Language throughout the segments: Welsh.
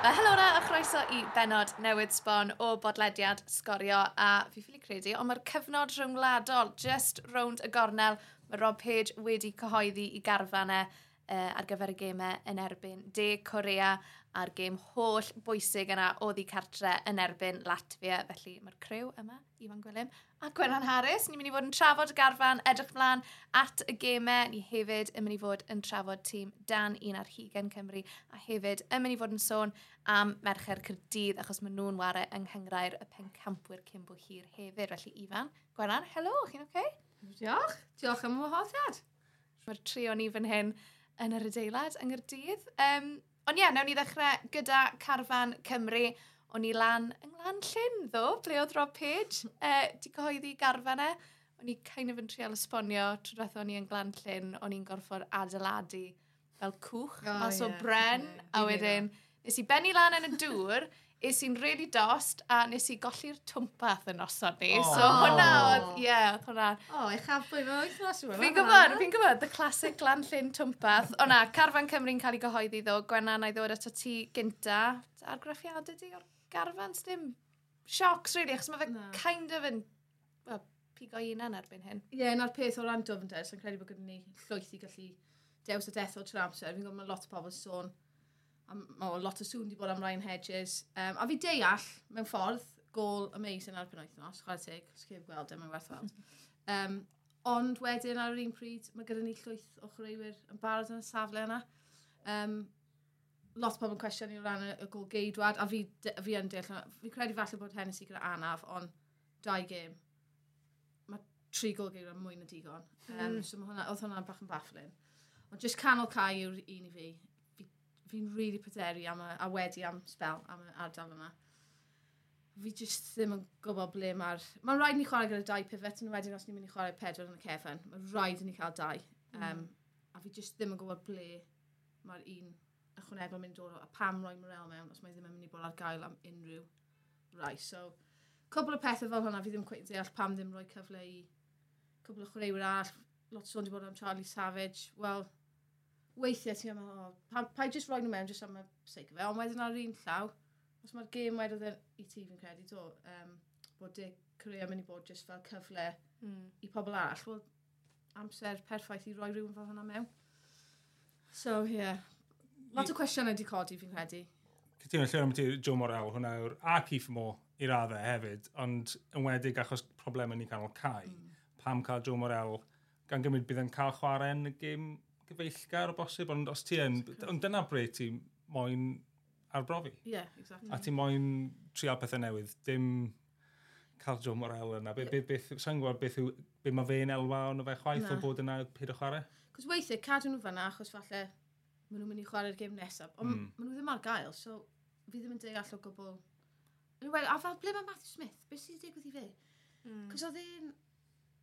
Uh, helo na, a chroeso i benod newydd sbon o bodlediad sgorio a fi ffili credu, ond mae'r cyfnod rhwngwladol just rownd y gornel mae Rob Page wedi cyhoeddi i garfanau uh, e, ar gyfer y gemau yn erbyn De Corea a'r gêm holl bwysig yna oedd i cartre yn erbyn Latvia. Felly mae'r crew yma, Ifan Gwilym a Gwenan Harris. Ni'n mynd i fod yn trafod y garfan, edrych mlaen at y gemau. Ni hefyd yn mynd i fod yn trafod tîm Dan un ar Hugen Cymru a hefyd yn mynd i fod yn sôn am Mercher Cyrdydd achos maen nhw'n ware yng Nghyngrair y pencampwyr Cymbo Hir hefyd. Felly Ifan, Gwenan, helo, chi'n oce? Okay? Diolch, diolch am y wahoddiad. Mae'r trio ni fan hyn yn yr adeilad yng Nghyrdydd. Um, Ond ie, yeah, nawn ni ddechrau gyda Carfan Cymru. O'n i lan yng Nglan Llyn, ddo, ble oedd Rob Page. Uh, eh, di cyhoeddi garfan e. O'n i kind of yn trial esbonio, trwy dweud o'n i yn Glan Llyn, o'n i'n gorfod adeiladu fel cwch, oh, mas yeah. o bren, yeah. a wedyn, nes i benni lan yn y dŵr, is i'n really dost a nes i golli'r twmpath yn osod ni. Oh. So hwnna oedd, oh. ie, yeah, oedd hwnna. Oh, o, oh, eich afbwy fo, eich nos yma. Fi'n gwybod, fi'n gwybod, the classic glan llyn twmpath. O na, Carfan Cymru'n cael ei gyhoeddi ddo, Gwenna na i ddod ato ti gynta. Argraffiadau di o'r garfan, sdim siocs, really, achos mae fe no. kind of yn well, pigo un yn erbyn hyn. Ie, yeah, na'r peth o ran dofnder, so'n credu bod gyda ni llwyth i gallu dewis a dethol trwy'r amser. Fi'n gwybod, mae lot o pobl sôn so o lot o sŵn wedi bod am Ryan Hedges. Um, a fi deall, mewn ffordd, gol amazing ar penwythnos, chwarae teg, os chi'n gweld e, mae'n werth weld. Um, ond wedyn ar yr un pryd, mae gyda ni llwyth o chreuwyr yn barod yn y safle yna. Um, lot o pobl yn cwestiwn i o ran y, y gol geidwad, a fi, fi yn deall, fi credu falle bod Hennessy gyda anaf, ond dau gêm. Mae tri gol geidwad mwy na digon. Um, mm. So hwnna, oedd hwnna'n bach yn bafflin. Ond jyst canol cael yw'r un i fi fi'n rili really pryderu am y, a wedi am spel am y ardal yma. Fi jyst ddim yn gwybod ble mae'r... Mae'n rhaid ni chwarae gyda dau pivot yn wedyn os ni'n mynd i chwarae pedwar yn y cefn. Mae'n rhaid ni cael dau. Mm. Um, a fi jyst ddim yn gwybod ble mae'r un ychwanegol yn mynd dod o a pam roi Morel mewn os mae ddim yn mynd i bod ar gael am unrhyw rai. So, cwbl o pethau fel hwnna fi ddim yn deall pam ddim roi cyfle i cwbl o chwaraewyr all. Lot sôn wedi bod am Charlie Savage. Wel, weithiau ti'n meddwl, oh, pa, pa i just roi nhw mewn jyst am y sake of it, ond wedyn ar un llaw, os mae'r gêm wedyn i ti fi'n credu, do, um, bod dy Corea mynd i bod jyst fel cyfle mm. i pobl all, wel, amser perffaith i roi rhywun fel hwnna mewn. So, ie. yeah. Lot o cwestiwn wedi codi fi'n credu. Cytuno, lle am ti Joe Morel, hwnna yw'r a Keith Moore i raddau hefyd, ond yn wedig achos problemau ni canol cael, Mm. Pam cael Joe Morel gan gymryd bydd yn cael chwarae yn y gym gyfeillgar o bosib, ond os ti yn, ond dyna bryd ti moyn arbrofi. Ie, yeah, exactly. A ti moyn trial pethau newydd, dim cael Joe Morel yna. Be, be, beth, sa'n gwybod beth yw, be mae fe'n elwa ond fe chwaith na. o bod yna pyd o chwarae? Cos weithiau, cadw nhw fanna, achos falle maen nhw'n mynd i chwarae'r gêm nesaf, ond mm. maen nhw ddim ar gael, so fi ddim yn deall o gwbl. Anyway, a fel, ble mae Matthew Smith? Beth sydd wedi digwydd i fe? Mm. Cos oedd un...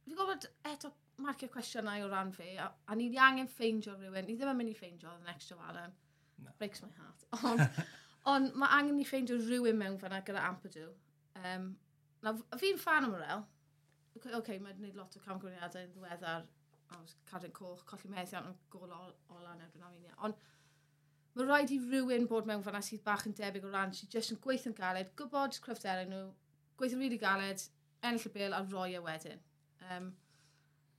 Fi'n gwybod eto marcio cwestiynau o ran fi, a, a ni angen ffeindio rhywun, ni ddim yn mynd i ffeindio the next Joe Allen, no. breaks my heart, ond, on, mae angen ni ffeindio rhywun mewn fanna gyda Ampadw. Um, na, fi'n fan o Morel, OK, okay, mae'n gwneud lot o camgwriadau yn ddiweddar, a cadw'n coch, colli methiant yn gol ola yn erbyn am ond mae rhaid i rhywun bod mewn fanna sydd bach yn debyg o ran sydd jyst yn gweithio'n galed, gwybod cryfderau nhw, gweithio'n rili really galed, ennill y bil a roi e wedyn. Um,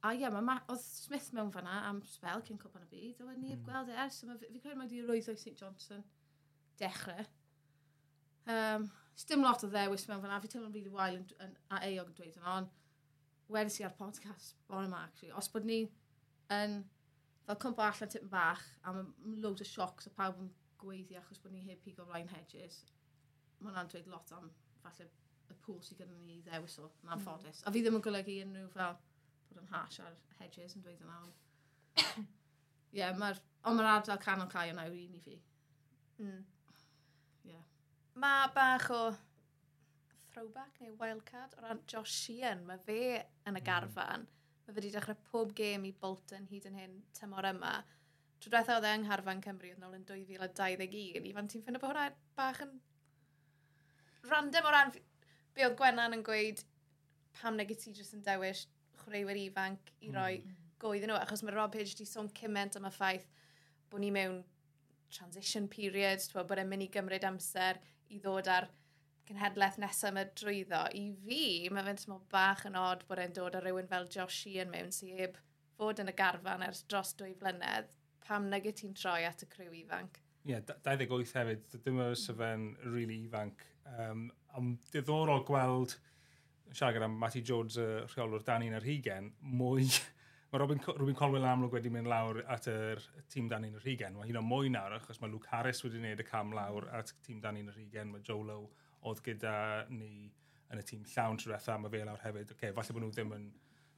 A ie, yeah, oedd Smith mewn fanna am spel cyn cwpan y byd, oedd neb mm. gweld e ers. So, fi'n credu mae wedi roedd o'i St Johnson dechrau. Um, dim lot o ddewis mewn fanna, fi teimlo'n rili wael yn, yn, a eog yn dweud yna, ond wedys i ar podcast bore yma, actually. Os bod ni yn, fel cwmpa allan tipyn bach, a mae loads o siocs a pawb yn gweiddi achos bod ni heb pigo Ryan Hedges, mae hwnna'n dweud lot am falle y pŵl sydd gyda ni ddewis o, yn anffodus. Hmm. Mm. A fi ddim yn golygu unrhyw fel bod yn hash ar hedges yn dweud yn awr. Ie, yeah, mae'r... Ond mae'r ardal canol cael yna yw'r un i fi. Mm. Yeah. Mae bach o throwback neu wildcard o ran Josh Sheehan. Mae fe yn y hmm. garfan. Mm. Mae fe wedi dechrau pob gêm i Bolton hyd yn hyn tymor yma. Trwy dweud oedd e yng Ngharfan Cymru yn ôl yn 2021. Ifan, ti'n ffynu bod hwnna bach yn random o ran be oedd Gwennan yn gweud pam neg i ti jyst yn dewis chwaraewyr ifanc i hmm. roi mm. goedd iddyn nhw, achos mae Rob Page wedi sôn cyment am y ffaith bod ni mewn transition period, twa, bod e'n mynd i gymryd amser i ddod ar cynhedlaeth nesaf yma drwyddo. I fi, mae fe'n tymor bach yn od bod e'n dod ar rhywun fel Josh Ian mewn sy'n heb fod yn y garfan ers dros dwy flynedd. Pam nag y ti'n troi at y criw ifanc? Ie, yeah, 28 hefyd. Dim oes y fe'n rili really ifanc. Um, am diddorol gweld siarad gyda Matty Jones, y uh, rheolwr Dani yn yr Higen, mwy... mae Robin, Robin Colwell amlwg wedi mynd lawr at yr tîm Dani yn yr Higen. Mae hyn o mwy nawr, achos mae Luke Harris wedi gwneud y cam lawr at tîm Dani yn yr Higen. Mae Joe Lowe oedd gyda ni yn y tîm llawn trwy trwy'r mae fe lawr hefyd. Okay, falle bod nhw ddim yn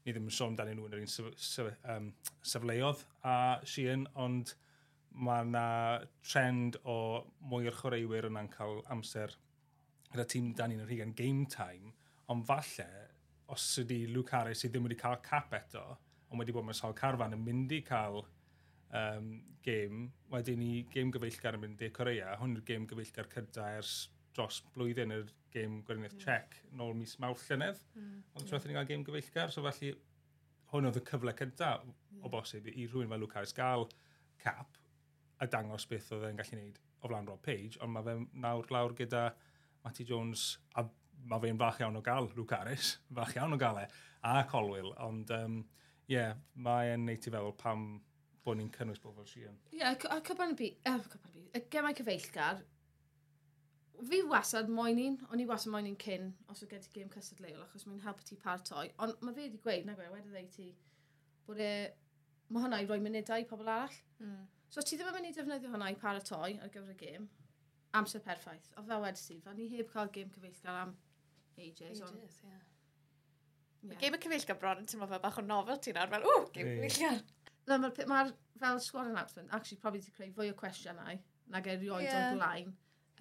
ni ddim yn sôn dan nhw yn yr un sef, sef, um, sefleoedd a Sheehan, ond mae yna trend o mwy o'r chwaraewyr yna'n cael amser gyda tîm dan ni'n yr hugen game time ond falle, os ydy Luke Harris sydd ddim wedi cael cap eto, ond wedi bod mewn sawl carfan yn mynd i cael um, gêm, wedyn ni gêm gyfeillgar yn mynd i Corea, hwn yw'r gêm gyfeillgar cydda ers dros blwyddyn yr gêm Gweriniaeth mm. Czech nôl mis Mawrth llynedd. Mm. Ond trwy'n yeah. ni gael gêm gyfeillgar, so felly hwn oedd y cyfle cynta mm. o bosib i rhywun fel Luke Harris gael cap a dangos beth oedd e'n gallu gwneud o flaen Rob Page, ond mae fe nawr lawr gyda Matty Jones a mae fe'n fach iawn o gael Luke Harris, fach iawn o gael e, a Colwyl, ond um, yeah, mae'n neud i feddwl pam bod ni'n cynnwys bobl Sheehan. Ie, yeah, a cyfan y byd, y gemau cyfeillgar, fi wasad moyn un, o'n i wasad moyn un cyn, os o gen ti gêm cystadleuol, achos mae'n helpu ti partoi, ond mae fe wedi gweud, na gwe, wedi dweud ti, bod e, mae hwnna i roi munudau i pobl arall. Mm. So ti ddim yn mynd i defnyddio hwnna i paratoi ar gyfer y gêm, amser perffaith. O fel wedi ti, fel ni heb cael gêm cyfeillgar am ages. Ages, ie. Yeah. Yeah. Game y cyfeillgar bron yn teimlo fel bach o nofel ti'n ar, fel, ww, game cyfeillgar. No, Mae'r ma fel squad announcement, actually, probably wedi creu fwy o cwestiynau nag erioed yeah. o'r blaen.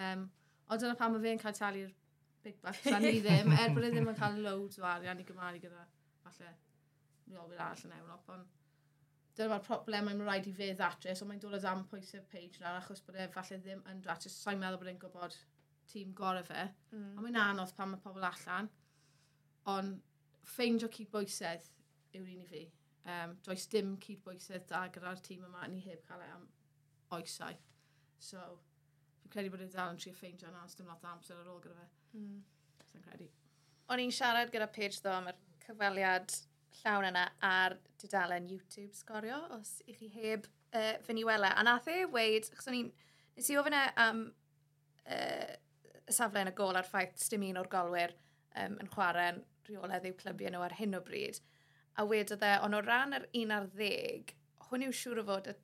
Um, o dyna pam mae fe'n cael talu'r big bucks, a ni ddim, er bod e ddim yn cael loads o arian i gymaru gyda, falle, reolwyr arall yn Ewrop, ond dyna mae'r problem mae'n rhaid i fe ddatrys, ond mae'n dod o dan pwysau page na, achos bod e falle ddim yn ddatrys, sa'n meddwl bod e'n gwybod tîm gorau fe. Mm. A mae'n anodd pan mae pobl allan. Ond ffeindio cydbwysedd yw'r un i fi. Um, does dim cydbwysedd da gyda'r tîm yma, ni heb cael ei am oesau. So, fi'n credu bod e dal yn trio ffeindio yna, ond dim lot amser ar ôl gyda fe. Mm. So, credu. O'n i'n siarad gyda Paige ddo am yr cyfaliad llawn yna ar dudalen YouTube sgorio, os i chi heb uh, fyny wele. A nath e weid, chos o'n i'n... Nes i ofyn e am um, uh, y safle yn y gol a'r ffaith dim un o'r golwyr um, yn chwarae'n rheoledd i'w clybiau nhw ar hyn o bryd. A wedodd e, ond o ran yr un ar 10, hwn yw siŵr o fod y,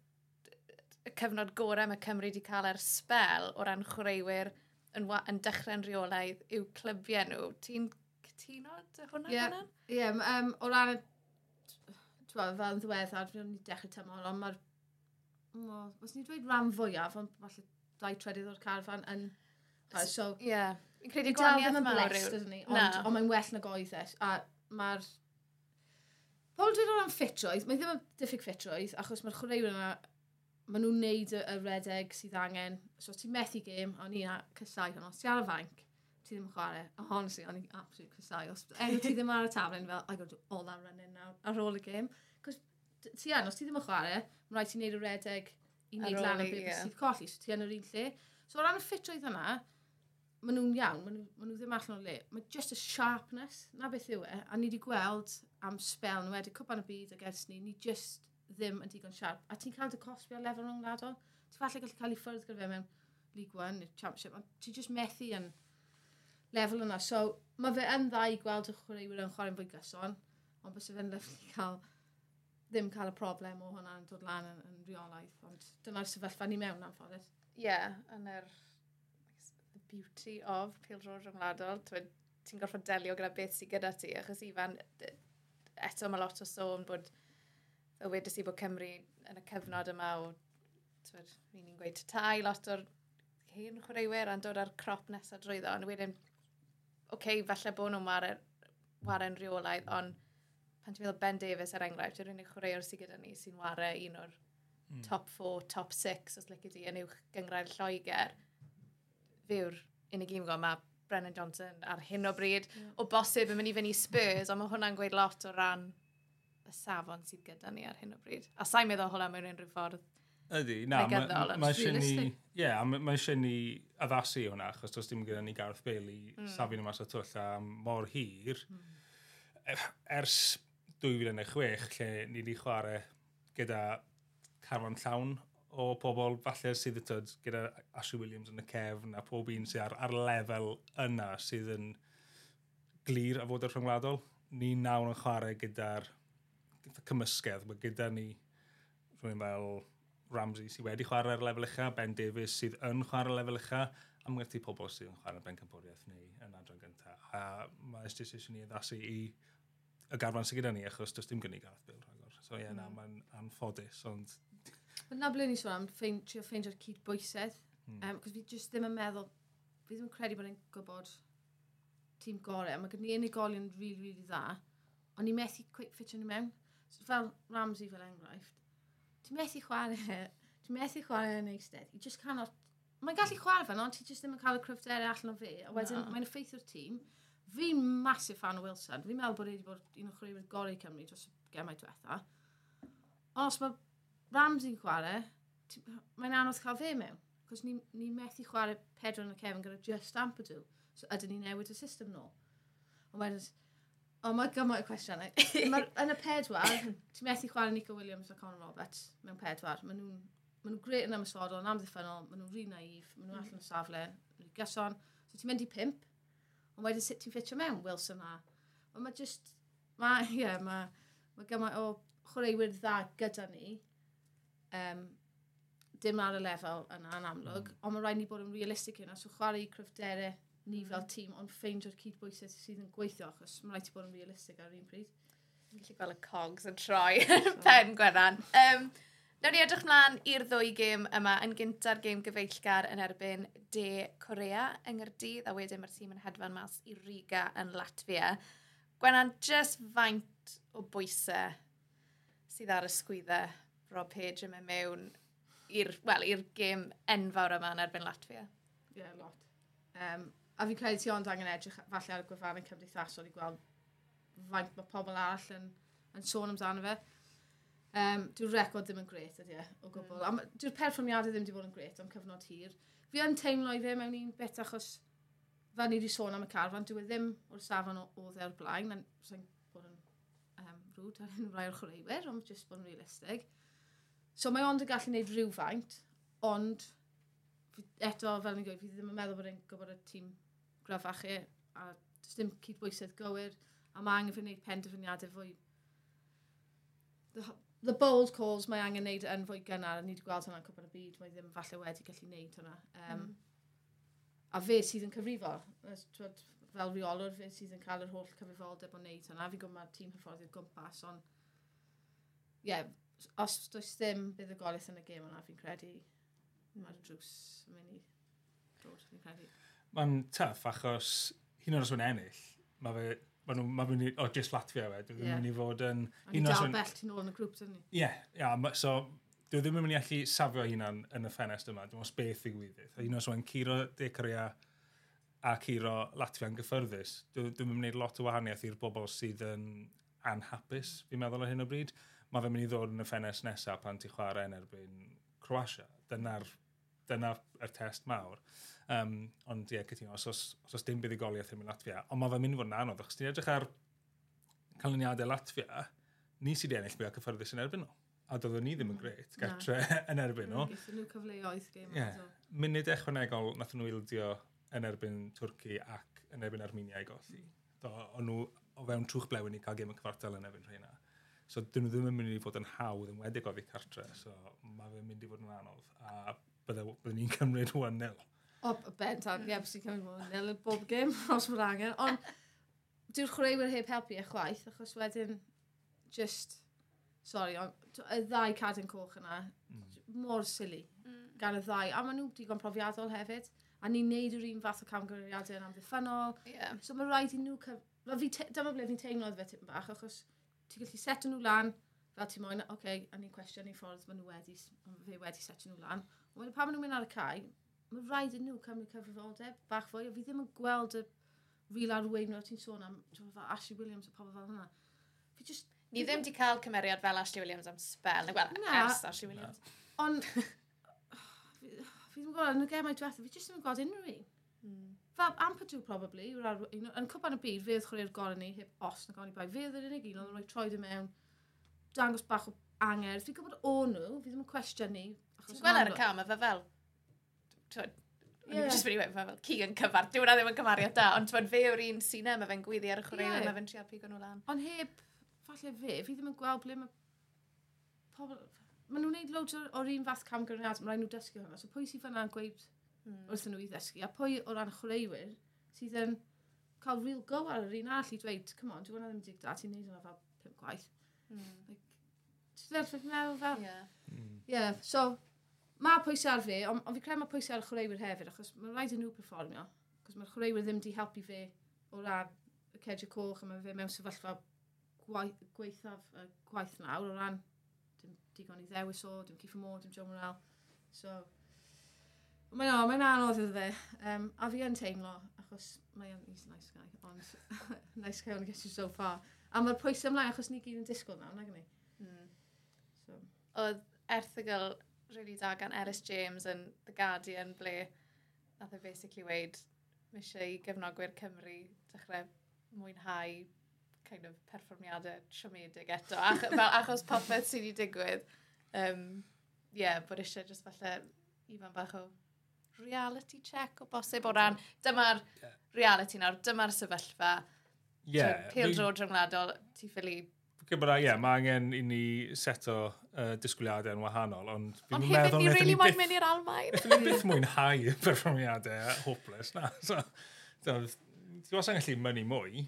y cyfnod gorau mae Cymru wedi cael ar spel o ran chwaraewyr yn, yn dechrau'n rheolaidd i'w clybiau nhw. Ti'n cytuno dy hwnna? Ie, yeah, yeah, um, o ran y... Fel yn ddiweddar, fi'n ni dechrau tymor, ond mae'r... Os ni'n dweud rhan fwyaf, ond falle dau tredydd o'r carfan yn So. Yeah. Fi'n credu gwahaniaeth mawr yw. Ni, ond, no. ond mae'n well na goedd. E, a mae'r... Pobl dwi'n rhan ffitroedd, mae ddim yn diffyg ffitroedd, achos mae'r chwaraewyr yna, maen nhw'n neud y, y redeg sydd angen. So ti'n methu gêm, o'n i'n cysau hwnnw. Ti ar y fanc, ti ddim yn chwarae. A honestly, o'n i'n absolute cysau. Os enw ti ddim ar y tablen, fel, I got to do all that running now, ar ôl y gêm. Cos ti an, os ti ddim yn chwarae, mae'n rhaid ti'n neud y redeg i neud lan y beth sydd colli. So ti yn yr un lle. So o ran y ffitroedd yna, maen nhw'n iawn, maen nhw, maen nhw ddim allan o le. Mae just y sharpness, na beth yw e, a ni wedi gweld am spel nhw wedi cwpan y byd ag ers ni, ni just ddim yn digon sharp. A ti'n cael dy cosbi ar lefel rhwng rhwngwladol? Ti'n falle gallu cael ei ffwrdd gyda fe mewn League One neu Championship, ond ti'n just methu yn lefel yna. So, mae fe yn dda i gweld y chwaraewyr yn chwarae'n fwy gyson, ond bys fe'n lyflu cael ddim cael y problem o hwnna'n dod lan yn, yn reolaeth, ond dyna'r sefyllfa ni mewn am ffordd. Ie, yeah, yn yr er beauty of pildrod rhyngwladol, ti'n gorfod delio gyda beth sydd gyda ti, achos Ifan, eto mae lot o sôn bod y wedys i bod Cymru yn y cyfnod yma o, twyd, ni'n gweud tai, lot o'r hyn chwaraewyr a'n dod ar crop nesaf drwyddo, ond wedyn, oce, okay, falle bod nhw'n waren, rheolaidd, ond pan ti'n meddwl Ben Davies er enghraifft, yw'r unig chwaraewr sydd gyda ni sy'n ware un o'r mm. top 4, top 6, os lygu di, yn uwch gyngrair Lloegr, fe yw'r unig un gwybod, mae Brennan Johnson ar hyn o bryd, yeah. o bosib yn mynd i fynd i Spurs, ond mae hwnna'n gweud lot o ran y safon sydd gyda ni ar hyn o bryd. A sa'n meddwl hwnna mewn unrhyw ffordd Ydy, na, mae eisiau ni, ie, mae eisiau ni addasu hwnna, achos does dim gyda ni Gareth Bailey, mm. safon yma o twll a mor hir. Mm. Ers 2006, lle ni wedi chwarae gyda carfan llawn o pobl falle sydd y tyd gyda Ashley Williams yn y cefn a pob un sydd ar, ar lefel yna sydd yn glir a fod y rhyngwladol. Ni nawr yn chwarae gyda'r gyda cymysgedd. Mae gyda ni rhywun fel Ramsey sydd wedi chwarae ar lefel ucha, Ben Davies sydd yn chwarae ar lefel ucha, a mae ti pobl sydd yn chwarae ben cymphoriaeth neu yn adran gyntaf. A mae'r decision ni addasu i y garfan sydd gyda ni, achos does dim gynnu Gareth Bale rhagor. So ie, yeah, mm. na, mae'n anffodus, ond Wel, na ble ni'n sôn am ffeind, trio ffeindio'r cydbwysedd. Mm. Um, fi jyst ddim yn meddwl, fi ddim yn credu bod ni'n gwybod tîm gorau. Mae gen i unigolion rili, really, really dda. Ond ni methu quick fit yn i mewn. So, fel Ramsey fel enghraifft. Ti'n methu chwarae, ti'n methu chwarae yn eistedd. You just cannot... Mae'n gallu chwarae fan, ond ti just ddim yn cael y cryfderau allan o fi. A wedyn, no. mae'n effeithio'r tîm. Fi'n massive fan o Wilson. Fi'n meddwl bod wedi bod un o'r chwaraewyr gorau Cymru dros y gemau diwetha. Ond Os mae Ramsey'n chwarae, mae'n anodd cael fe mewn. Cos ni, ni methu chwarae Pedro yn y cefn gyda just Ampadw. So ydyn ni newid y system nôl. Ond wedyn, o oh, mae gymaint y cwestiynau. yn y pedwar, ti methu chwarae Nico Williams a Conor Roberts mewn pedwar. Maen nhw'n ma nhw gret yn ymysodol, yn amddiffynol, maen nhw'n rhi naif, maen nhw allan o safle, maen nhw'n gyson. So ti'n mynd i pimp, ond wedyn sut ti'n ffitio mewn Wilson a. Ond mae just, mae, ie, yeah, mae ma gymaint o chwaraewyr dda gyda ni, um, dim ar y lefel yna yn amlwg, mm. ond mae rhaid ni bod yn realistig yna, so chwarae i cryfderau ni mm. fel tîm, ond ffeindio'r cydbwysau sydd yn gweithio, achos mae rhaid i bod yn realistig ar un pryd. Fi'n gallu gweld y cogs yn troi so. pen gweran. Um, Nawr ni edrych mlaen i'r ddwy gêm yma yn gynta'r gêm gyfeillgar yn erbyn De Corea yng Nghyrdydd a wedyn mae'r tîm yn hedfan mas i Riga yn Latvia. Gwenan, just faint o bwysau sydd ar y sgwyddau Rob Page yn mynd mewn i'r well, i'r gêm enfawr yma yn erbyn Latvia. Ie, yeah, lot. Um, a fi'n credu ti ond angen edrych falle ar y gwefannau cymdeithasol i gweld faint mae pobl arall yn, yn sôn amdano fe. Um, Dwi'n record ddim yn gret ydy e, o gwbl. Mm. Dwi'n perfformiadau ddim wedi bod yn gret am cyfnod hir. Fi yn teimlo i fe mewn un bit achos fel ni wedi sôn am y carfan, dwi e ddim o'r safon o e'r blaen, a sa'n bod yn um, rŵd ar hyn rai o'r chwaraewyr, ond jyst bod yn realistig. So mae ond yn gallu gwneud rhywfaint, ond eto, fel ni'n gweud, fi ddim yn meddwl bod e'n gwybod y tîm grafach e, a does dim cydbwysedd gywir, a mae angen fi wneud penderfyniadau fwy. The, the bold calls mae angen wneud yn fwy gynnar, a ni wedi gweld hwnna'n cwbl y byd, mae ddim falle wedi gallu wneud hwnna. Um, mm. A fe sydd yn cyfrifo, fel reolwr fe sydd yn cael yr holl cyfrifoldeb o wneud hwnna. Fi'n gwybod mae'r tîm hyfforddi'r gwmpas, ond ie, yeah, os does ddim bydd y golaeth yn y gêm yna, fi'n credu mae'r drws yn mynd i dod, fi'n credu. Mae'n tuff achos hyn o'r os mae'n ennill, mae fe Mae nhw'n ma mynd i, o, just Latvia we, dwi ddim yn mynd i fod yn... A ni dal bell ti'n ôl yn y grŵp, dyn ni? Ie, ia. yeah, so dwi e ddim yn mynd i allu safio hunan yn y ffenest yma, dwi'n meddwl beth i gwydydd. A un os o'n curo De Corea a curo Latvia e yn gyffyrddus, Dwi dwi'n dwi mynd i wneud lot o wahaniaeth i'r bobl sydd yn anhapus, fi'n meddwl o hyn o bryd mae fe'n mynd i ddod yn y ffenest nesaf pan ti chwarae yn erbyn Croatia. Dyna'r dyna y test mawr. Um, ond ie, yeah, cytuno, os, os, os, os dim buddigoliaeth yn mynd Latvia, ond mae fe'n mynd i fod yn anodd, achos ti'n edrych ar canlyniadau Latvia, ni sydd wedi ennill mwy o cyffyrddus yn erbyn nhw. A doeddwn ni ddim yn mm. gret gartre yn erbyn nhw. Gyda nhw cyfleoedd gym. Yeah. Munud echwanegol nath nhw ildio yn erbyn Twrci ac yn erbyn Armenia i golli. Do, o'n nhw o fewn trwch blewn i cael gym y cyfartal yn erbyn rhain So dyn nhw ddim yn mynd i fod yn hawdd yn wedig o'r cartre, so mae fe'n mynd i fod yn anodd. A byddwn ni'n cymryd 1-0. O, bentan, ie, bys ni'n cymryd 1-0 yn bob gym, os mae'n angen. Ond dyw'r chwaraewyr heb helpu eich chwaith, achos wedyn, just, sorry, on, y ddau cadw'n coch yna, mm. mor silly, mm. gan y ddau. A maen nhw digon profiadol hefyd, a ni'n neud yr un fath o camgymeriadau yn amddiffynol. Yeah. So mae rhaid i nhw... Cyf... Fi te... Dyma ble fi'n teimlo fe tipyn bach, achos ti'n gallu setio nhw lan, fel ti'n moyn, oce, okay, a ni'n cwestiwn ni ffordd maen nhw wedi, fe wedi setio nhw lan. Ond pan maen nhw'n mynd ar y cae, mae rhaid yn nhw cymryd cyfrifoldeb bach fwy, a fi ddim yn gweld y ril arweinio ti'n sôn am ti'n fel Ashley Williams a pobl fel hynna. Fi just... Ni ddim wedi cael cymeriad fel Ashley Williams am spel, neu gweld ers Ashley Williams. Ond, fi ddim yn gweld, yn y gemau diwethaf, fi jyst ddim yn gweld unrhyw un fel Ampadw probably, yw'r arw, you know, yn cwpan y byd, fe oedd chwarae'r gorau ni, heb os na gorau bai, fe oedd yr unig un, oedd yn rhoi troed i mewn, dangos bach o anger, fi'n gwybod o nhw, fi ddim yn cwestiynu. Ti'n gweld ar y cam, fe fel, Yeah. Just wedi wedi fel, ci yn cyfar, dwi'n ddim yn cymariad da, ond ti'n fe yw'r un sy'n mae fe'n gwyddi ar y chwaraeon, yeah. mae fe'n trio pigo nhw lan. Ond heb, falle fe, fi ddim yn gweld ble mae pobl... Maen nhw'n gwneud loads o'r un fath camgymeriad, mae'n rhaid nhw dysgu hwnna, so pwy sy'n fanna yn gweud mm. wrth nhw i ddysgu. A pwy o ran chwaraewyr sydd yn cael real go ar yr un all i dweud, come on, dwi'n ddim yn dig da, ti'n neud yna fel pimp gwaith. Mm. Like, ti'n dweud, like, meddwl fel... Yeah. Mm. yeah, so, mae pwysau ar fi, ond on fi credu mae pwysau ar y chwaraewyr hefyd, achos mae'n rhaid i nhw performio, achos mae'r chwaraewyr ddim di helpu fi o ran y cedio coch, a mae fe mewn sefyllfa gweithaf y gwaith nawr o ran dim digon i ddewis o, dim Cifa Moore, dim Joe Morel. So, Mae'n o, mae'n anodd iddo fe. Um, a fi yn teimlo, achos mae o'n nice guy, ond nice guy only gets you so far. A mae'r pwysau ymlaen, achos ni gyd yn disgwyl nawr, nag ni? Mm. So. Oedd erthigol really da gan Eris James yn The Guardian ble nath e basically weid mae eisiau i gefnogwyr Cymru dechrau mwynhau kind of perfformiadau siomedig eto ach, fel, achos popeth sydd wedi digwydd um, yeah, bod eisiau just falle ifan bach o reality check o bosib o ran dyma'r yeah. reality nawr, dyma'r sefyllfa. Yeah. Pil drod rhyngwladol, ti ffili Gyda, ie, mae angen i ni seto uh, disgwyliadau yn wahanol, ond fi'n. Ond hefyd ni really moyn mynd i'r Almain. Nethon ni byth mwynhau y perfformiadau hopeless na. So, Ti'n gwrs angen mynd i mwy,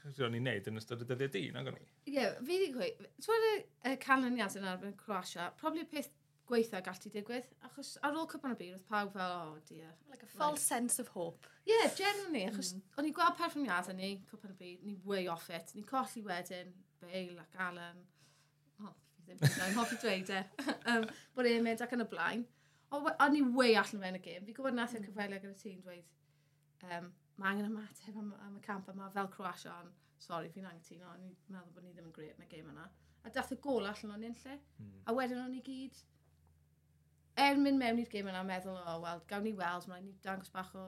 Rwy'n ni'n neud yn ystod y dyddiau di, nag o'n i? Ie, fi wedi gweud, ti'n gwybod y canlyniad yn yn Croatia, probably peth gweithio gallu digwydd. Achos ar ôl cwpan o byd, oedd pawb fel, oh dear. Like a false like, sense of hope. Yeah, generally, achos mm. o'n i'n gweld perfformiadau ni, cwpan o byd, ni way off it, ni colli wedyn, Bale ac Alan, oh, fi ddim yn hoffi dweud e, um, bod e'n mynd ac yn y blaen. O, o'n i way allan mewn y gym. Fi gwybod nath i'r hmm. cyfeiliad gyda ti'n dweud, um, mae angen ymateb am, am y camp yma fel Croatia, ond Sorry, fi'n anghytuno, o'n i'n meddwl bod ni ddim yn gred yn y gêm yna. A dath y gol allan o'n un lle. Mm. A wedyn o'n i gyd, er mynd mewn i'r gym yna, meddwl, o, oh, wel, gawn ni weld, mae'n ni dangos bach o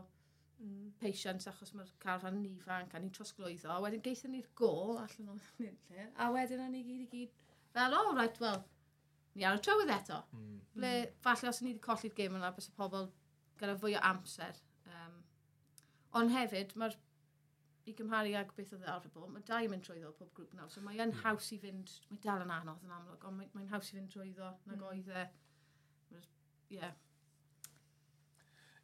mm. patience achos mae'r carfan yn ifanc a ni'n trosglwyddo. A Wedyn geithio ni'r gol allan o'n nille. A wedyn o'n i gyd i gyd, fel, o, oh, right, wel, ni ar y trywydd eto. Mm. Ble, mm. falle os ni wedi colli'r gym yna, bys y pobl gyda fwy o amser. Um, ond hefyd, mae'r i gymharu ag beth oedd arfer bod, mae dau yn mynd trwyddo pob grŵp nawr, so mae'n mm. haws i fynd, mae dal yn anodd yn amlwg, ond mae'n haws i fynd trwyddo nag mm. oedd e. Mm yeah.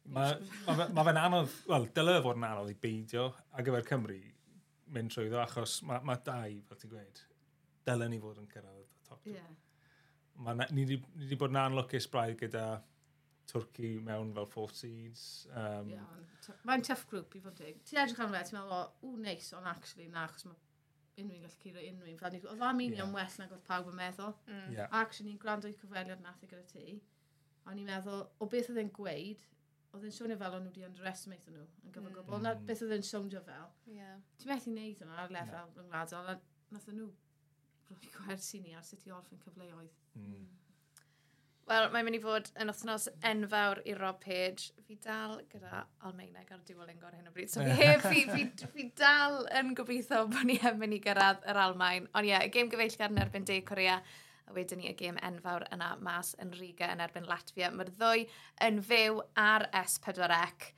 Mae ma, ma, ma fe'n anodd, wel, dylai fod yn anodd i beidio ar gyfer Cymru mynd trwy ddo, achos mae ma dau, fel ti'n gweud, dylai ni fod yn cyrraedd y top two. Yeah. Ma, ni wedi bod yn anlwcus braidd gyda Twrci mewn fel Four seeds. Um, yeah, mae'n tough grŵp i fod dig. Ti'n edrych arno fe, ti'n meddwl, o, neis, ond actually na, achos mae unrhyw'n gallu curo unrhyw'n. Oedd am Armenia'n yeah. well nag oedd pawb yn meddwl. Mm. Yeah. Actually, ni'n gwrando i cyfweliad nath i e gyda ti a ni'n meddwl, o beth oedd e'n gweud, oedd e'n siwnio fel o'n nhw wedi underestimate nhw yn gyfer mm. gwbl. Na beth oedd e'n siwnio fel. Yeah. Ti'n methu wneud yna ar lefel yeah. ryngwladol, a nath nhw rhoi gwersi ni ar sut i orffen cyfleoedd. Mm. mm. Wel, mae'n mynd i fod yn wythnos enfawr i Rob Page. Fi dal gyda Almeineg ar Duolingo ar hyn o bryd. So fi heb, fi, fi, fi dal yn gobeithio bod ni yn mynd i gyrraedd yr Almain. Ond ie, yeah, y gêm gyfeillgar yn erbyn De Corea a wedyn ni y gêm enfawr yna mas yn Riga yn erbyn Latvia. Mae'r ddwy yn fyw ar S4C.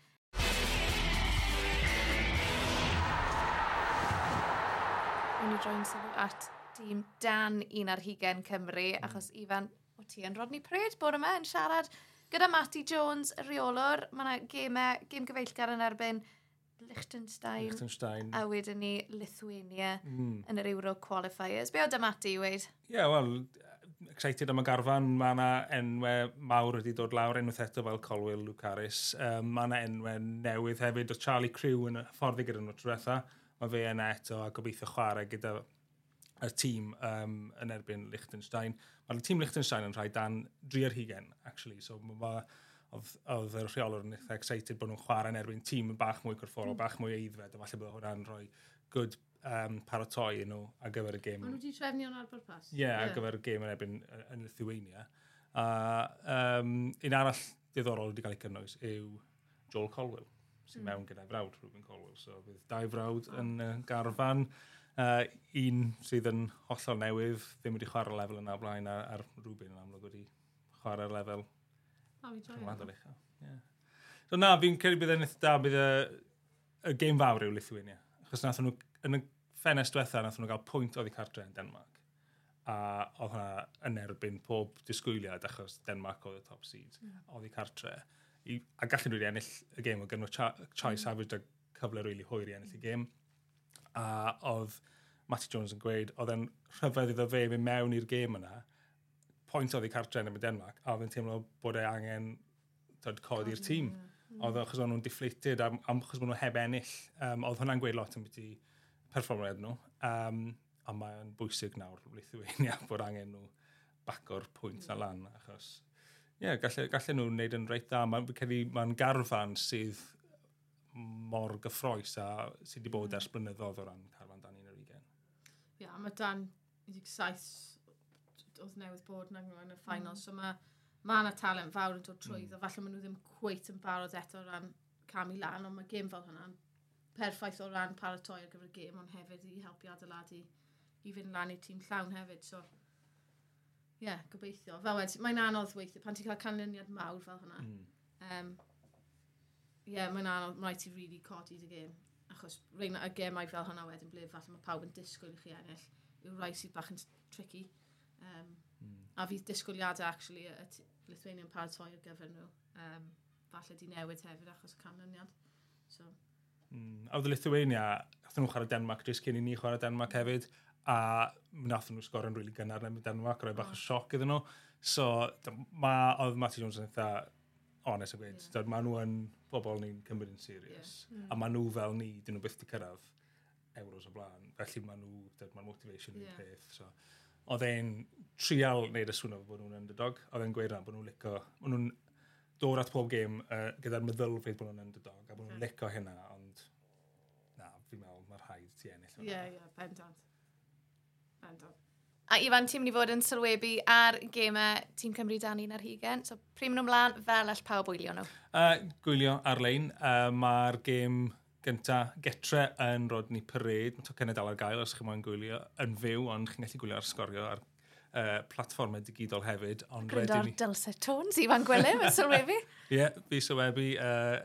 Wyn i droi'n sylw at dîm Dan un ar hugen Cymru, hmm. achos Ifan, o ti yn Rodney Pryd bore yma yn siarad gyda Matty Jones, y reolwr. Mae yna gemau, gem gyfeillgar yn erbyn Liechtenstein. Liechtenstein. A wedyn ni Lithuania mm. yn yr Euro Qualifiers. Be o dymati i weid? Ie, yeah, wel, excited am y garfan. Mae yna enwau mawr wedi dod lawr, unwaith eto fel Colwyl, Lucaris. Um, mae yna enwau newydd hefyd. Oedd Charlie Crew yn fforddi gyda nhw trwetha. Mae fe yna eto a gobeithio chwarae gyda y tîm um, yn erbyn Liechtenstein. Mae'r tîm Liechtenstein yn rhai dan 3 ar hugen, actually. So mae oedd y rheolwr yn eitha excited bod nhw'n chwarae yn erbyn tîm yn bach mwy corfforol, mm. bach mwy eiddfed, a falle bod hwnna'n rhoi good um, paratoi yn nhw ar gyfer y gêm. Ond wedi trefnu o'n arbor pas? Ie, yeah, yeah. ar gyfer y gêm yn erbyn yn Lithuania. A um, un arall diddorol wedi cael ei cynnwys yw Joel Colwell, sy'n mm. mewn gyda frawd Ruben Colwell. So bydd dau frawd yn uh, garfan. Uh, un sydd yn hollol newydd, ddim wedi chwarae lefel yna blaen, a'r Ruben yn amlwg wedi chwarae'r lefel O, fi joio. Yeah. So na, fi'n credu bydd e'n eitha da, bydd e, y, y game fawr yw Lithuania. Chos nath nhw, yn y ffenest diwetha, nath nhw gael pwynt oedd i cartre yn Denmark. A oedd hwnna yn erbyn pob disgwyliad achos Denmark oedd y top seed. Mm. Oedd i cartre. I, a gallen nhw wedi ennill y gêm o gynnu Chai mm. Savage a cyfle rili really hwyr i ennill y gêm. A oedd Matty Jones yn gweud, oedd e'n rhyfedd iddo fe mynd mewn i'r gêm yna pwynt oedd i cartre yn y Denmark, a oedd yn teimlo bod e angen codi'r tîm. Mm. Oedd achos o'n nhw'n deflated, am, am achos bod nhw heb ennill. Um, oedd hwnna'n gweud lot yn byd i perfformiad nhw. Um, a mae'n bwysig nawr, Lithuania, bod angen nhw bacor pwynt na lan, achos... Ie, yeah, gallen, gallen nhw wneud yn reit dda. Mae'n ma garfan sydd mor gyffroes a sydd wedi bod ers blynyddoedd o ran carfan dan 11. Ie, yeah, mae dan 17 oedd newydd bod yn angen y ffainal. Mm. So mae ma yna talent fawr yn dod trwyddo. Mm. a Falle maen nhw ddim cweit yn barod eto o ran cam i lan, ond mae gêm fel hwnna'n perffaith o ran paratoi ar gyfer y gêm, ond hefyd i helpu adeiladu i fynd lan i tîm llawn hefyd. So, ie, yeah, gobeithio. Fel wedi, mae'n anodd weithio, pan ti'n cael canlyniad mawr fel hwnna. Mm. Um, ie, yeah, mae'n anodd, mae'n rhaid ti really codi dy gêm. Achos rhaid y gemau fel hwnna wedyn ble falle mae pawb yn disgwyl i chi ennill. Yw rhai sydd bach yn tricky. Um, mm. A fydd disgwyliadau actually y Lithuanian paratoi ar gyfer nhw. Um, falle di newid hefyd achos y canlyniad. So. Mm. A oedd y Lithuania, nath nhw chwarae Denmark jyst cyn i ni chwarae Denmark hefyd, a nath nhw sgor yn rili really gynnar yn Denmark, roi bach o sioc iddyn nhw. So, ma, oedd Matty Jones yn eitha honest yn gweud, yeah. maen nhw yn bobl ni'n cymryd yn serious, yeah. mm. a maen hmm. nhw fel ni, dyn nhw byth di cyrraedd euros o blaen, felly maen nhw, maen motivation yeah. peth. So oedd e'n trial wneud y swnio bod nhw'n underdog, oedd e'n gweud bod nhw'n licio, bod nhw'n dod at pob gêm uh, gyda'r meddylfryd bod nhw'n underdog, a bod nhw'n hmm. licio hynna, ond na, fi'n meddwl mae'r rhaid ti ennill. Ie, ie, bendant. Bendant. A Ifan, ti'n mynd i fod yn sylwebu ar gemau Tîm Cymru dan un ar hugen. So, prym nhw'n mlaen, fel all pawb wylio nhw? Uh, gwylio ar-lein. Uh, Mae'r gêm gynta getre yn Rodney Parade. Mae tocenau dal ar gael os chi moyn gwylio yn fyw, ond chi'n gallu gwylio ar sgorio ar uh, platfformau digidol hefyd. Gwrando ar ni... Dulce Tones, Ifan Gwilym, y sylwebu. Ie, yeah, fi sylwebu uh,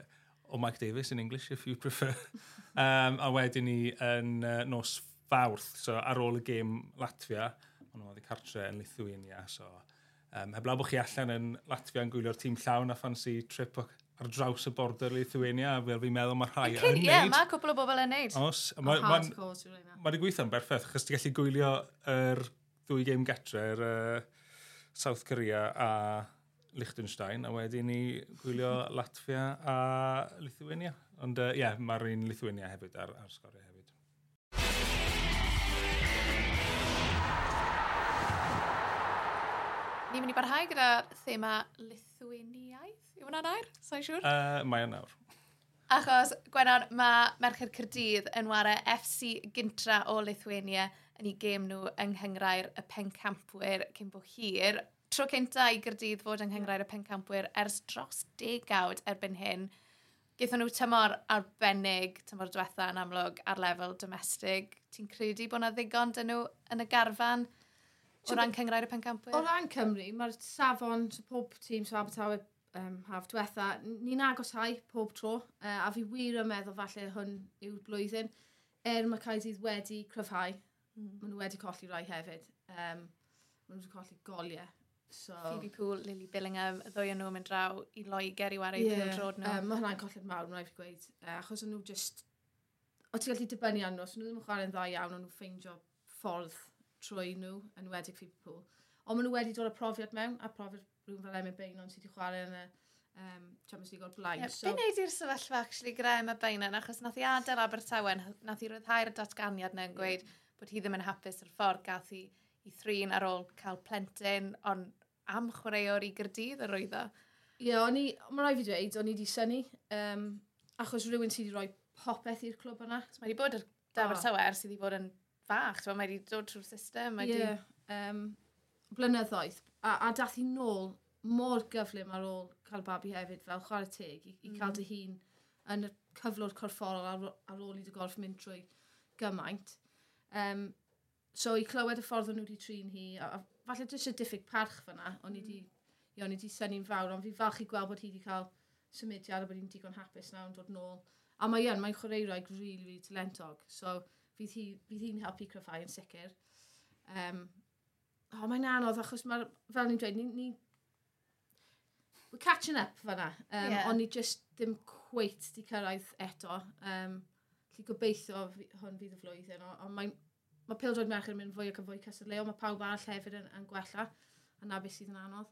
o Mike Davis in English, if you prefer. um, a wedyn ni yn uh, nos fawrth, so ar ôl y gêm Latvia, ond nhw oedd i cartre yn Lithuania, so um, heblaw bod chi allan yn Latvia yn gwylio'r tîm llawn a ffansi trip o ar draws y border Lithuania, fel fi'n meddwl mae rhai yn neud. Ie, yeah, mae cwbl o bobl yn neud. Os, mae'n ma, ma, ma, ma gweithio'n berffaith, achos ti'n gallu gwylio yr ddwy game getre, yr uh, South Korea a Liechtenstein, a wedyn ni gwylio Latvia a Lithuania. Ond ie, uh, yeah, mae'r un Lithuania hefyd ar, ar sgoriau hefyd. ni'n mynd i barhau gyda thema Lithuaniaeth. Yw hwnna'n air? Sa'n siŵr? Uh, mae yn nawr. Achos, Gwenon, mae Merched Cyrdydd yn ware FC Gintra o Lithuania yn ei gêm nhw yng Nghyngrair y Pencampwyr cyn bo hir. Tro cynta i Gyrdydd fod yng Nghyngrair y Pencampwyr ers dros degawd erbyn hyn. Gaethon nhw tymor arbennig, tymor diwetha yn amlwg ar lefel domestig. Ti'n credu bod yna ddigon dyn nhw yn y garfan? O ran cyngrair y pencampwyr? O ran Cymru, mae'r safon, so pob tîm, so Abertawe, um, haf diwetha, ni'n agosau pob tro, uh, a fi wir yn meddwl falle hwn yw'r blwyddyn, er mae Caidydd wedi cryfhau, mm. maen nhw wedi colli rai hefyd, um, maen nhw wedi colli goliau. So... Phoebe Pool, Lily Billingham, y ddwy o nhw'n mynd draw i Loegr i wario yeah, iddyn drod nhw. Um, mae hwnna'n colli'r mawr, mae'n rhaid i gweud, uh, achos o'n nhw just... O ti'n gallu dibynnu arno, so nhw ddim yn chwarae'n dda iawn, o'n nhw'n ffeindio ffordd trwy nhw, yn wedig fi pwl. Ond maen nhw wedi dod â profiad mewn, a profiad rhywun fel Emma Bainon sydd wedi chwarae yn y um, Champions League o'r blaen. Yeah, so... Be wneud i'r sefyllfa, actually, gyda Emma Bainon, achos nath i adael Abertawe, nath i ryddhau'r datganiad na'n gweud yeah. bod hi ddim yn hapus yr ffordd gath i, i thrin ar ôl cael plentyn, ond am chwaraewr i gyrdydd yr oedd o. Ie, yeah, o'n i, mae'n rhaid fi dweud, o'n i wedi syni, um, achos rhywun sydd wedi rhoi popeth i'r clwb yna. So, mae wedi bod yr Dafer oh. Sydd wedi bod yn fach, so mae wedi dod trwy'r system. Ie, yeah. um, blynyddoedd. A, a dath i nôl mor gyflym ar ôl cael babi hefyd fel chwarae teg i, i cael dy mm. hun yn y cyflwr corfforol ar, ar ôl i dy gorff mynd trwy gymaint. Um, so i clywed y ffordd o'n nhw wedi trin hi, a, a falle dwi eisiau diffyg parch fyna, o'n i wedi mm. o'n i wedi syni'n fawr, ond fi falch i gweld bod hi wedi cael symudiad a bod hi'n digon hapus nawr yn dod nôl. A mae yn, mae'n chwaraewraig rili, really, really talentog. So, fydd hi'n hi, helpu cryfhau yn sicr. Um, o, oh, mae'n anodd achos mae, fel ni'n dweud, ni, ni, we're catching up fanna. Um, yeah. Ond ni just ddim cweit di cyrraedd eto. Um, Lly gobeithio hwn fydd y flwyddyn, ond mae'n mae pildroed merch yn mynd fwy ac yn fwy cysyllu, mae pawb arall hefyd yn, yn gwella, a na beth sydd yn anodd.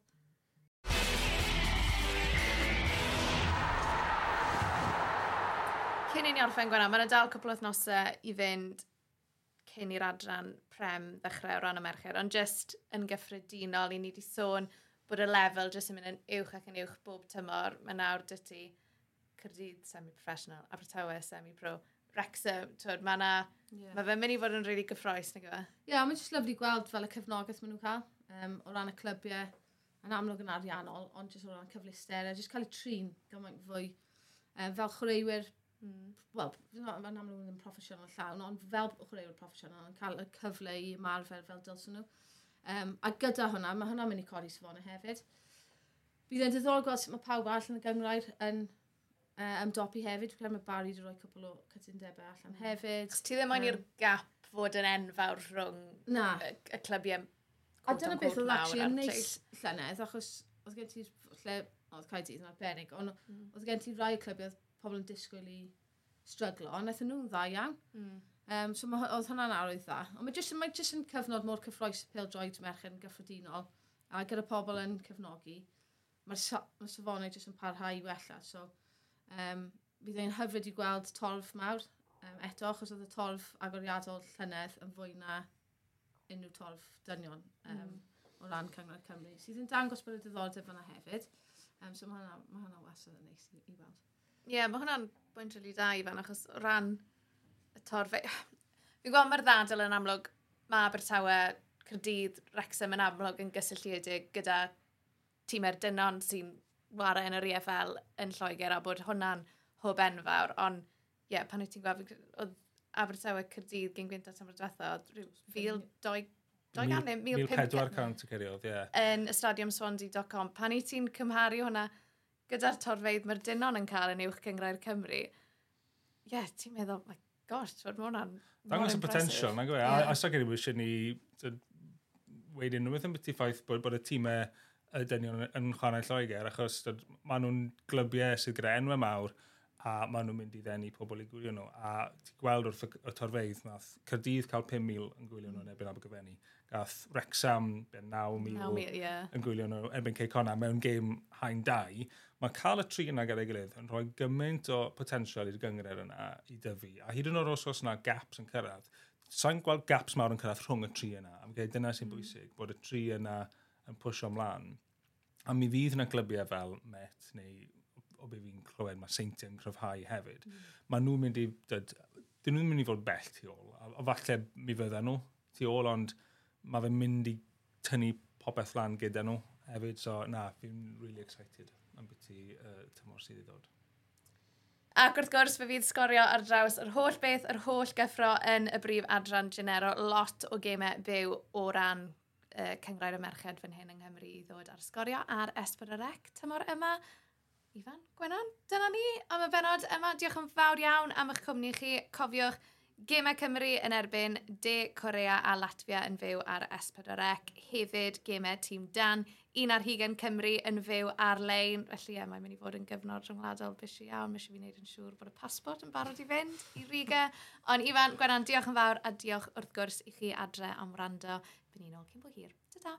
cyn i ni orffen gwenna, mae'n dal cwpl o thnosau i fynd cyn i'r adran prem ddechrau o ran y merched, ond jyst yn gyffredinol, i ni wedi sôn bod y lefel jyst yn mynd yn uwch ac yn uwch bob tymor. Mae nawr dy ti Cyrdydd semi-professional, Abertawe semi-pro, Wrexham, twyd, mae na... Yeah. Mae fe'n mynd i fod yn rili really gyffroes, nag yma? E? Ie, yeah, mae'n jyst lyflu gweld fel y cefnogaeth maen nhw'n cael um, o ran y clybiau yn amlwg yn ariannol, ond jyst o ran cyflister, a jyst cael ei trin gymaint fwy. Um, fel chwaraewyr Mm. Wel, mae'n amlwg yn proffesiynol llawn, ond fel chwaraewr proffesiynol yn cael y cyfle i ymarfer fel dylsyn nhw. Um, a gyda hwnna, mae hwnna'n mynd i codi safona hefyd. Bydd e'n diddorol gweld sut mae pawb all yn y gyngrair yn uh, ymdopi hefyd. Dwi'n credu mae Barry wedi rhoi cwbl o cytundebau allan hefyd. Os ti ddim um, i'r gap fod yn enfawr rhwng na. y, y clybiau A dyna beth oedd actually yn neis llynedd, achos oedd gen ti lle, oedd Caedydd yn arbennig, ond mm. oedd gen ti rai clybiau pobl yn disgwyl i stryglo, ond wnaethon nhw'n dda iawn. Mm. Um, so ma, oedd hwnna'n arwydd dda. Ond mae jyst, mae jyst yn cyfnod mor cyffroes y pildroed merched yn gyffredinol, a gyda pobl yn cefnogi, mae'r ma safonau jyst yn parhau i wella. So, um, bydd ein hyfryd i gweld torf mawr um, eto, achos oedd y torf agoriadol llynedd yn fwy na unrhyw torf dynion um, mm. o ran Cyngor Cymru, sydd yn dangos bod y diddordeb yna hefyd. Um, so mae hwnna, ma hwnna wasod yn neis i, i weld. Ie, yeah, mae hwnna'n bwynt rili da i fan, achos o ran y torfe... Fi'n gweld mae'r ddadl yn amlwg, mae Abertawe, Cyrdydd, Wrexham yn amlwg yn gysylltiedig gyda tîmau'r dynon sy'n wara yn yr EFL yn Lloegr a bod hwnna'n hob enfawr, ond ie, yeah, pan wyt ti'n gweld, oedd Abertawe Cyrdydd gyn gwynt at amryw diwetha, rhyw 1,200 1,400 yn y stadium Swansea.com. Pan i ti'n cymharu hwnna gyda'r torfeidd mae'r dynon yn cael yn uwch cyngrau'r Cymru, ie, yeah, ti'n meddwl, my gosh, fod mae hwnna'n Dangos y potential, na'n gwe. A sa gen i wisio ni weid unrhyw beth yn beth i ffaith bod, bod y tîmau y dynion yn chwarae Lloegr, achos maen nhw'n glybiau sydd gyda enwau mawr, a maen nhw'n mynd i ddenu pobl i gwylio nhw. A ti'n gweld wrth y torfeidd, nath Cyrdydd cael 5,000 yn gwylio nhw yn erbyn Abergyfennu. Gath Wrexham 9,000 yeah. yn gwylio nhw erbyn Ceicona mewn gêm hain 2 mae cael y tri yna gyda'i gilydd yn rhoi gymaint o potensial i'r gyngred yna i dyfu. A hyd yn oed os oes yna gaps yn cyrraedd, sa'n gweld gaps mawr yn cyrraedd rhwng y tri yna. A gael dyna sy'n mm. bwysig, bod y tri yna yn pwysio ymlaen. A mi fydd yna glybiau fel Met neu o be fi'n clywed mae seintiau yn cryfhau hefyd. Mm. Mae nhw'n mynd i... Dyd, dyn nhw'n mynd i fod bell tu ôl. A, a falle mi fydden nhw tu ôl, ond mae fe'n mynd i tynnu popeth lan gyda nhw hefyd. So na, fi'n really excited am beti uh, tymor sydd i ddod. Ac wrth gwrs, fe fydd sgorio ar draws yr holl beth, yr holl gyffro yn y brif adran Genero. Lot o gemau byw o ran uh, cyngrair y merched fan hyn yng Nghymru i ddod ar sgorio ar Esbyrrec tymor yma. Ifan, Gwenan, dyna ni am y benod yma. Diolch yn fawr iawn am eich cwmni chi. Cofiwch, Gemau Cymru yn erbyn De Corea a Latvia yn fyw ar S4C. Hefyd, gemau tîm Dan un ar hugen Cymru yn fyw ar-lein. Felly ie, mae'n mynd i fod yn gyfnod rhyngwladol bys iawn. Mae eisiau fi wneud yn siŵr bod y pasbort yn barod i fynd i Riga. Ond Ifan, Gwenan, diolch yn fawr a diolch wrth gwrs i chi adre am wrando. Byn ni'n ôl cyn bo hir. Ta-da!